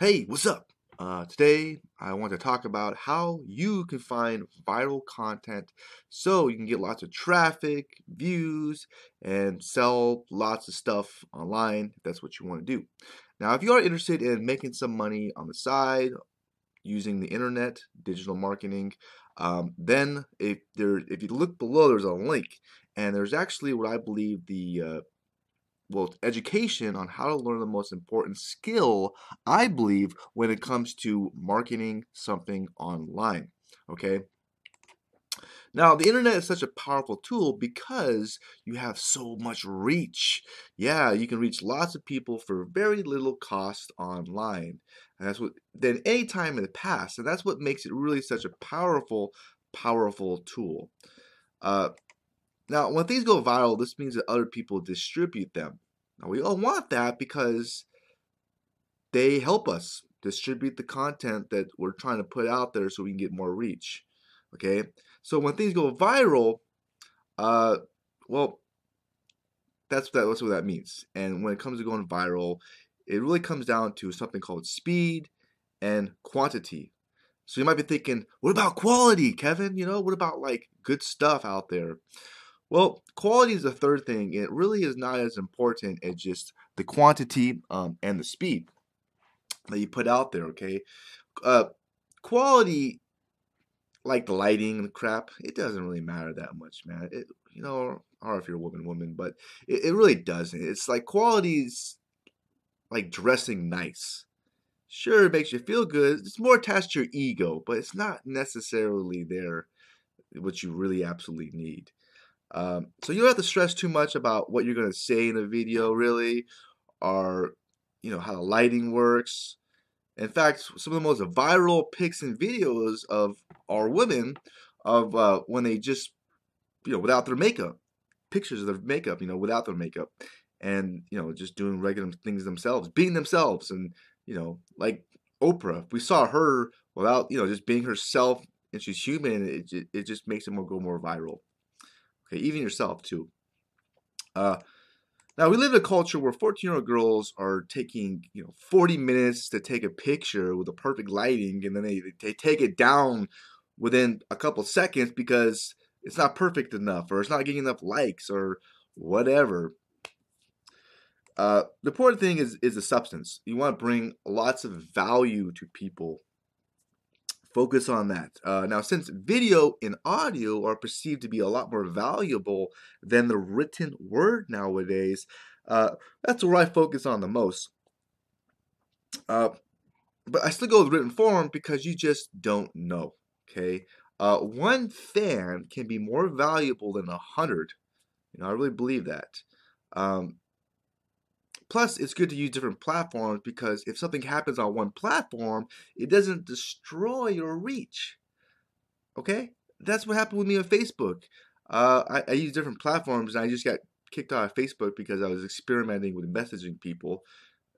Hey, what's up? Uh, today I want to talk about how you can find viral content so you can get lots of traffic, views, and sell lots of stuff online if that's what you want to do. Now, if you are interested in making some money on the side using the internet, digital marketing, um, then if there, if you look below, there's a link, and there's actually what I believe the uh, well, education on how to learn the most important skill, I believe, when it comes to marketing something online. Okay. Now, the internet is such a powerful tool because you have so much reach. Yeah, you can reach lots of people for very little cost online. And that's what, than any time in the past. And that's what makes it really such a powerful, powerful tool. Uh, now, when things go viral, this means that other people distribute them. Now, we all want that because they help us distribute the content that we're trying to put out there so we can get more reach. Okay? So when things go viral, uh, well, that's that, that's what that means. And when it comes to going viral, it really comes down to something called speed and quantity. So you might be thinking, what about quality, Kevin? You know, what about like good stuff out there? Well, quality is the third thing. It really is not as important as just the quantity um, and the speed that you put out there. Okay, uh, quality, like the lighting and the crap, it doesn't really matter that much, man. It, you know, or if you're a woman, woman, but it, it really doesn't. It's like quality's like dressing nice. Sure, it makes you feel good. It's more attached to your ego, but it's not necessarily there what you really absolutely need. Um, so you don't have to stress too much about what you're going to say in a video, really, or you know how the lighting works. In fact, some of the most viral pics and videos of our women of uh, when they just you know without their makeup, pictures of their makeup, you know, without their makeup, and you know just doing regular things themselves, being themselves, and you know like Oprah, we saw her without you know just being herself, and she's human. It it just makes it more go more viral. Okay, even yourself too. Uh, now we live in a culture where 14-year-old girls are taking, you know, 40 minutes to take a picture with the perfect lighting, and then they they take it down within a couple seconds because it's not perfect enough, or it's not getting enough likes, or whatever. Uh, the important thing is is the substance. You want to bring lots of value to people focus on that. Uh, now, since video and audio are perceived to be a lot more valuable than the written word nowadays, uh, that's where I focus on the most. Uh, but I still go with written form because you just don't know. Okay, uh, one fan can be more valuable than a hundred. You know, I really believe that. Um, Plus, it's good to use different platforms because if something happens on one platform, it doesn't destroy your reach. Okay? That's what happened with me on Facebook. Uh, I, I use different platforms and I just got kicked out of Facebook because I was experimenting with messaging people.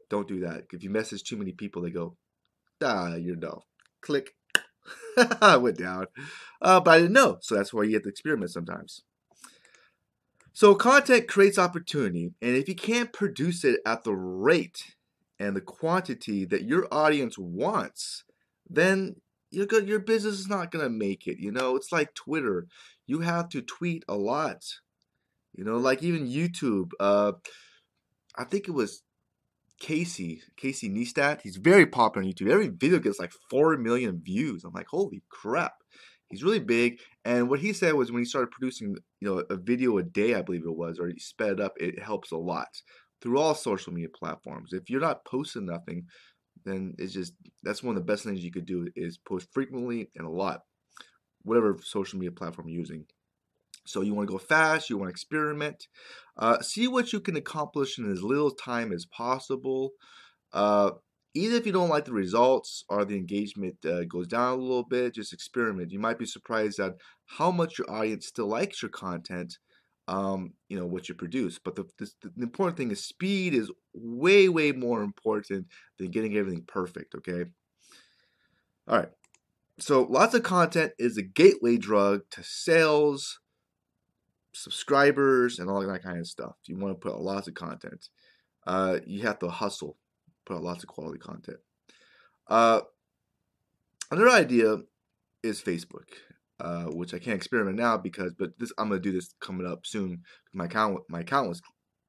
Don't do that. If you message too many people, they go, ah, you're no. Click. I went down. Uh, but I didn't know. So that's why you have to experiment sometimes. So content creates opportunity, and if you can't produce it at the rate and the quantity that your audience wants, then your your business is not gonna make it. You know, it's like Twitter. You have to tweet a lot. You know, like even YouTube. Uh, I think it was Casey, Casey Neistat. He's very popular on YouTube. Every video gets like four million views. I'm like, holy crap. He's really big, and what he said was when he started producing, you know, a video a day, I believe it was, or you sped it up, it helps a lot through all social media platforms. If you're not posting nothing, then it's just that's one of the best things you could do is post frequently and a lot, whatever social media platform you're using. So you want to go fast, you want to experiment, uh, see what you can accomplish in as little time as possible. Uh, even if you don't like the results or the engagement uh, goes down a little bit, just experiment. You might be surprised at how much your audience still likes your content, um, you know, what you produce. But the, the, the important thing is speed is way, way more important than getting everything perfect, okay? All right. So lots of content is a gateway drug to sales, subscribers, and all that kind of stuff. You want to put lots of content. Uh, you have to hustle put out lots of quality content. Uh, another idea is Facebook, uh, which I can't experiment now because, but this I'm gonna do this coming up soon. My account my account was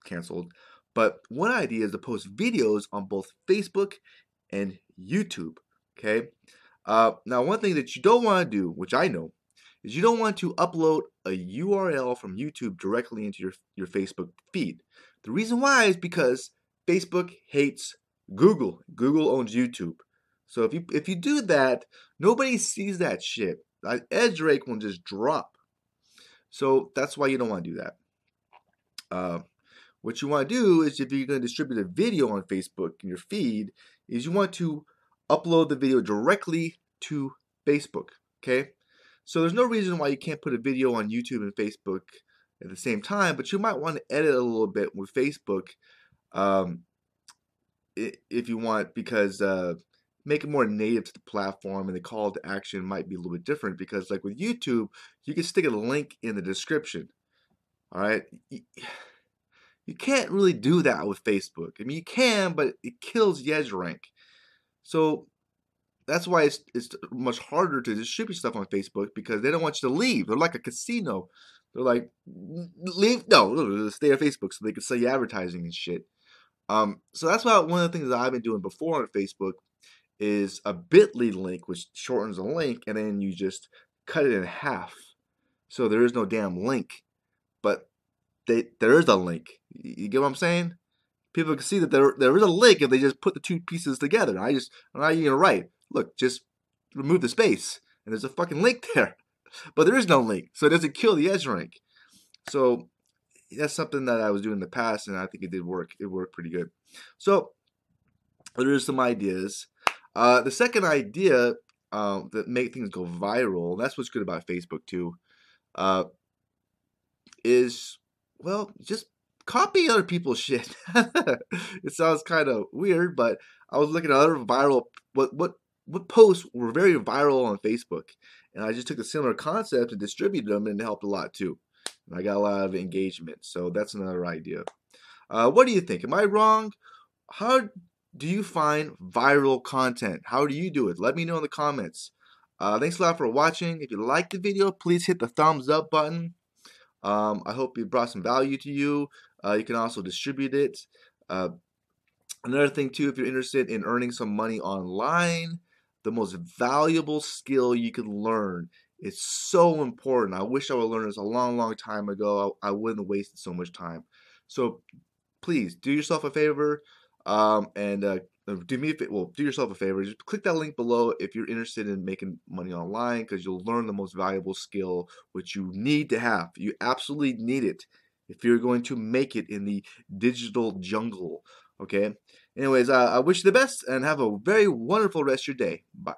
canceled. But one idea is to post videos on both Facebook and YouTube. Okay. Uh, now, one thing that you don't want to do, which I know, is you don't want to upload a URL from YouTube directly into your, your Facebook feed. The reason why is because Facebook hates Google. Google owns YouTube. So if you if you do that, nobody sees that shit. EdgeRank will just drop. So that's why you don't want to do that. Uh, what you want to do is if you're going to distribute a video on Facebook in your feed, is you want to upload the video directly to Facebook. Okay, so there's no reason why you can't put a video on YouTube and Facebook at the same time, but you might want to edit a little bit with Facebook um, if you want, because uh, make it more native to the platform and the call to action might be a little bit different because like with YouTube, you can stick a link in the description. All right. You can't really do that with Facebook. I mean, you can, but it kills EdgeRank. So that's why it's, it's much harder to distribute stuff on Facebook because they don't want you to leave. They're like a casino. They're like, leave, no, stay on Facebook so they can sell you advertising and shit. Um, so that's why one of the things that I've been doing before on Facebook is a bit.ly link, which shortens a link, and then you just cut it in half. So there is no damn link. But they, there is a link. You get what I'm saying? People can see that there there is a link if they just put the two pieces together. I just I'm not even right. Look, just remove the space, and there's a fucking link there. But there is no link, so it doesn't kill the edge rank. So that's something that I was doing in the past, and I think it did work. It worked pretty good. So there is some ideas. Uh, the second idea um, that make things go viral, that's what's good about Facebook too, uh, is well, just copy other people's shit. it sounds kind of weird, but I was looking at other viral what what what posts were very viral on Facebook, and I just took a similar concept and distributed them, and it helped a lot too. And I got a lot of engagement, so that's another idea. Uh, what do you think? Am I wrong? How do you find viral content? How do you do it? Let me know in the comments. Uh, thanks a lot for watching. If you liked the video, please hit the thumbs up button. Um, I hope it brought some value to you. Uh, you can also distribute it. Uh, another thing too, if you're interested in earning some money online, the most valuable skill you can learn is so important. I wish I would learn this a long, long time ago. I, I wouldn't have wasted so much time. So please do yourself a favor um, and uh, uh, do me a favor, well do yourself a favor just click that link below if you're interested in making money online because you'll learn the most valuable skill which you need to have you absolutely need it if you're going to make it in the digital jungle okay anyways uh, i wish you the best and have a very wonderful rest of your day bye